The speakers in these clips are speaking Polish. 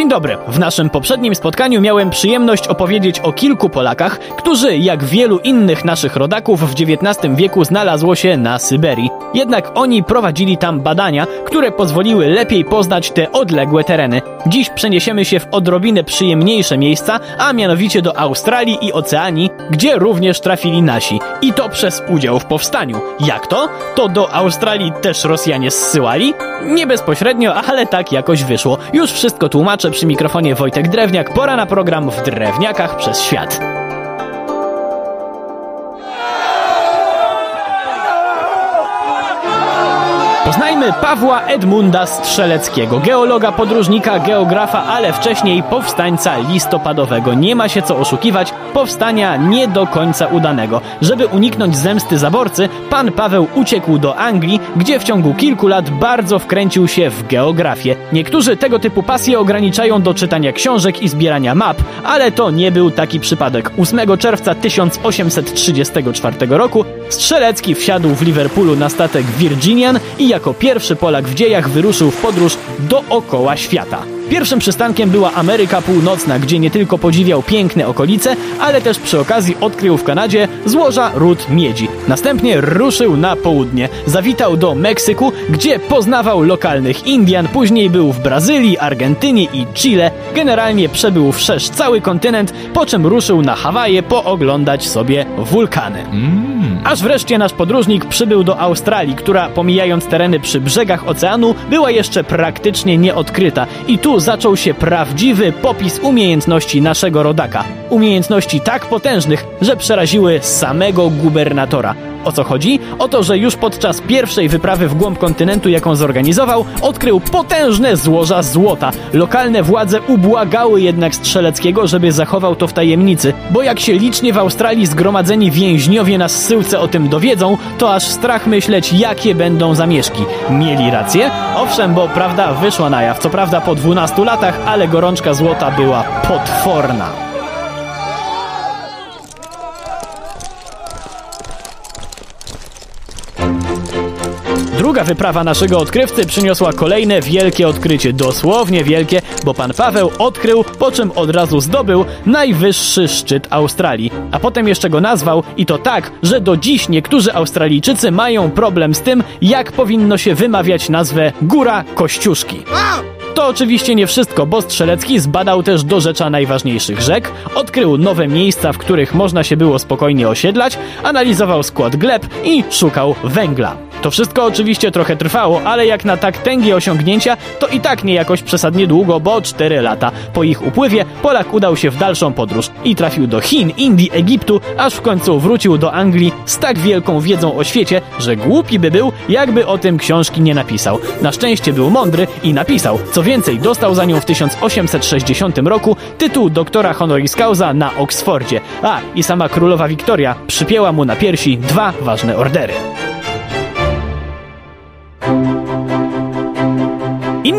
Dzień dobry. W naszym poprzednim spotkaniu miałem przyjemność opowiedzieć o kilku Polakach, którzy, jak wielu innych naszych rodaków, w XIX wieku znalazło się na Syberii. Jednak oni prowadzili tam badania, które pozwoliły lepiej poznać te odległe tereny. Dziś przeniesiemy się w odrobinę przyjemniejsze miejsca, a mianowicie do Australii i Oceanii, gdzie również trafili nasi. I to przez udział w powstaniu. Jak to? To do Australii też Rosjanie zsyłali? Nie bezpośrednio, ale tak jakoś wyszło. Już wszystko tłumaczę przy mikrofonie Wojtek Drewniak. Pora na program w Drewniakach przez świat. Poznajmy Pawła Edmunda Strzeleckiego, geologa, podróżnika, geografa, ale wcześniej powstańca listopadowego. Nie ma się co oszukiwać, powstania nie do końca udanego. Żeby uniknąć zemsty zaborcy, pan Paweł uciekł do Anglii, gdzie w ciągu kilku lat bardzo wkręcił się w geografię. Niektórzy tego typu pasje ograniczają do czytania książek i zbierania map, ale to nie był taki przypadek. 8 czerwca 1834 roku Strzelecki wsiadł w Liverpoolu na statek Virginian i jako pierwszy Polak w dziejach wyruszył w podróż dookoła świata. Pierwszym przystankiem była Ameryka Północna, gdzie nie tylko podziwiał piękne okolice, ale też przy okazji odkrył w Kanadzie złoża ród miedzi. Następnie ruszył na południe. Zawitał do Meksyku, gdzie poznawał lokalnych Indian, później był w Brazylii, Argentynie i Chile. Generalnie przebył wszerz cały kontynent, po czym ruszył na Hawaje pooglądać sobie wulkany. Aż wreszcie nasz podróżnik przybył do Australii, która pomijając tereny przy brzegach oceanu, była jeszcze praktycznie nieodkryta i tu zaczął się prawdziwy popis umiejętności naszego rodaka. Umiejętności tak potężnych, że przeraziły samego gubernatora. O co chodzi? O to, że już podczas pierwszej wyprawy w głąb kontynentu, jaką zorganizował, odkrył potężne złoża złota. Lokalne władze ubłagały jednak Strzeleckiego, żeby zachował to w tajemnicy, bo jak się licznie w Australii zgromadzeni więźniowie na zsyłce o tym dowiedzą, to aż strach myśleć, jakie będą zamieszki. Mieli rację? Owszem, bo prawda wyszła na jaw, co prawda po 12 latach, ale gorączka złota była potworna. Druga wyprawa naszego odkrywcy przyniosła kolejne wielkie odkrycie, dosłownie wielkie, bo pan Paweł odkrył, po czym od razu zdobył najwyższy szczyt Australii. A potem jeszcze go nazwał i to tak, że do dziś niektórzy Australijczycy mają problem z tym, jak powinno się wymawiać nazwę Góra Kościuszki. To oczywiście nie wszystko, bo Strzelecki zbadał też dorzecza najważniejszych rzek, odkrył nowe miejsca, w których można się było spokojnie osiedlać, analizował skład gleb i szukał węgla. To wszystko oczywiście trochę trwało, ale jak na tak tęgie osiągnięcia, to i tak nie jakoś przesadnie długo, bo 4 lata. Po ich upływie Polak udał się w dalszą podróż i trafił do Chin, Indii, Egiptu, aż w końcu wrócił do Anglii z tak wielką wiedzą o świecie, że głupi by był, jakby o tym książki nie napisał. Na szczęście był mądry i napisał. Co więcej, dostał za nią w 1860 roku tytuł doktora honoris causa na Oksfordzie. A, i sama królowa Wiktoria przypięła mu na piersi dwa ważne ordery.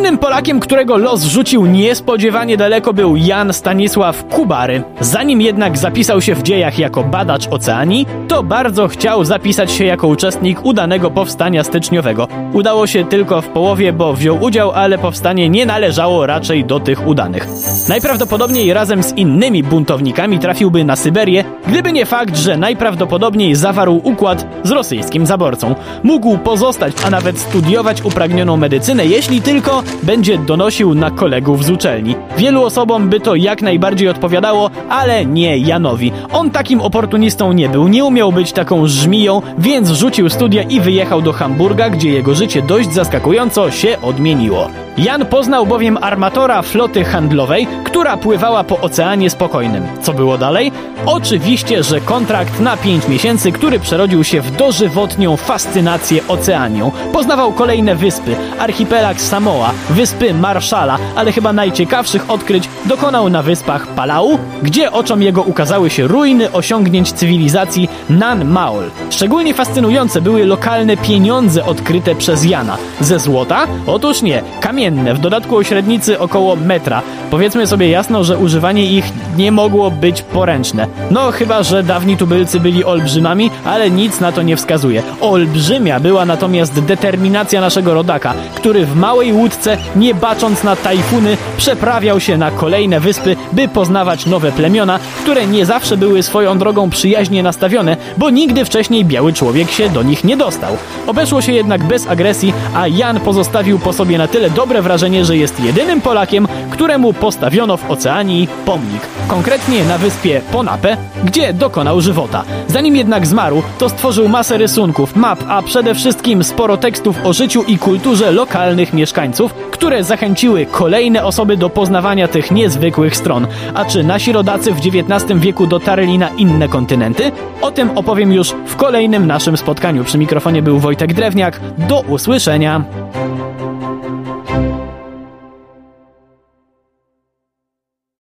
Innym Polakiem, którego los rzucił niespodziewanie daleko był Jan Stanisław Kubary. Zanim jednak zapisał się w dziejach jako badacz oceanii, to bardzo chciał zapisać się jako uczestnik udanego powstania styczniowego. Udało się tylko w połowie, bo wziął udział, ale powstanie nie należało raczej do tych udanych. Najprawdopodobniej razem z innymi buntownikami trafiłby na Syberię, gdyby nie fakt, że najprawdopodobniej zawarł układ z rosyjskim zaborcą. Mógł pozostać, a nawet studiować upragnioną medycynę, jeśli tylko będzie donosił na kolegów z uczelni. Wielu osobom by to jak najbardziej odpowiadało, ale nie Janowi. On takim oportunistą nie był, nie umiał być taką żmiją, więc rzucił studia i wyjechał do Hamburga, gdzie jego życie dość zaskakująco się odmieniło. Jan poznał bowiem armatora floty handlowej, która pływała po Oceanie Spokojnym. Co było dalej? Oczywiście, że kontrakt na 5 miesięcy, który przerodził się w dożywotnią fascynację oceanią. Poznawał kolejne wyspy, archipelag Samoa, wyspy Marszala, ale chyba najciekawszych odkryć dokonał na wyspach Palau, gdzie oczom jego ukazały się ruiny osiągnięć cywilizacji Nan Maol. Szczególnie fascynujące były lokalne pieniądze odkryte przez Jana. Ze złota? Otóż nie, kamienne, w dodatku o średnicy około metra. Powiedzmy sobie jasno, że używanie ich nie mogło być poręczne. No chyba, że dawni tubylcy byli olbrzymami, ale nic na to nie wskazuje. Olbrzymia była natomiast determinacja naszego rodaka, który w małej łódce, nie bacząc na tajfuny, przeprawiał wyłaniał się na kolejne wyspy, by poznawać nowe plemiona, które nie zawsze były swoją drogą przyjaźnie nastawione, bo nigdy wcześniej biały człowiek się do nich nie dostał. Obeszło się jednak bez agresji, a Jan pozostawił po sobie na tyle dobre wrażenie, że jest jedynym Polakiem, któremu postawiono w Oceanii pomnik. Konkretnie na wyspie Ponape, gdzie dokonał żywota. Zanim jednak zmarł, to stworzył masę rysunków, map, a przede wszystkim sporo tekstów o życiu i kulturze lokalnych mieszkańców, które zachęciły kolejne osoby do poznawania tych niezwykłych stron. A czy nasi rodacy w XIX wieku dotarli na inne kontynenty? O tym opowiem już w kolejnym naszym spotkaniu. Przy mikrofonie był Wojtek Drewniak. Do usłyszenia!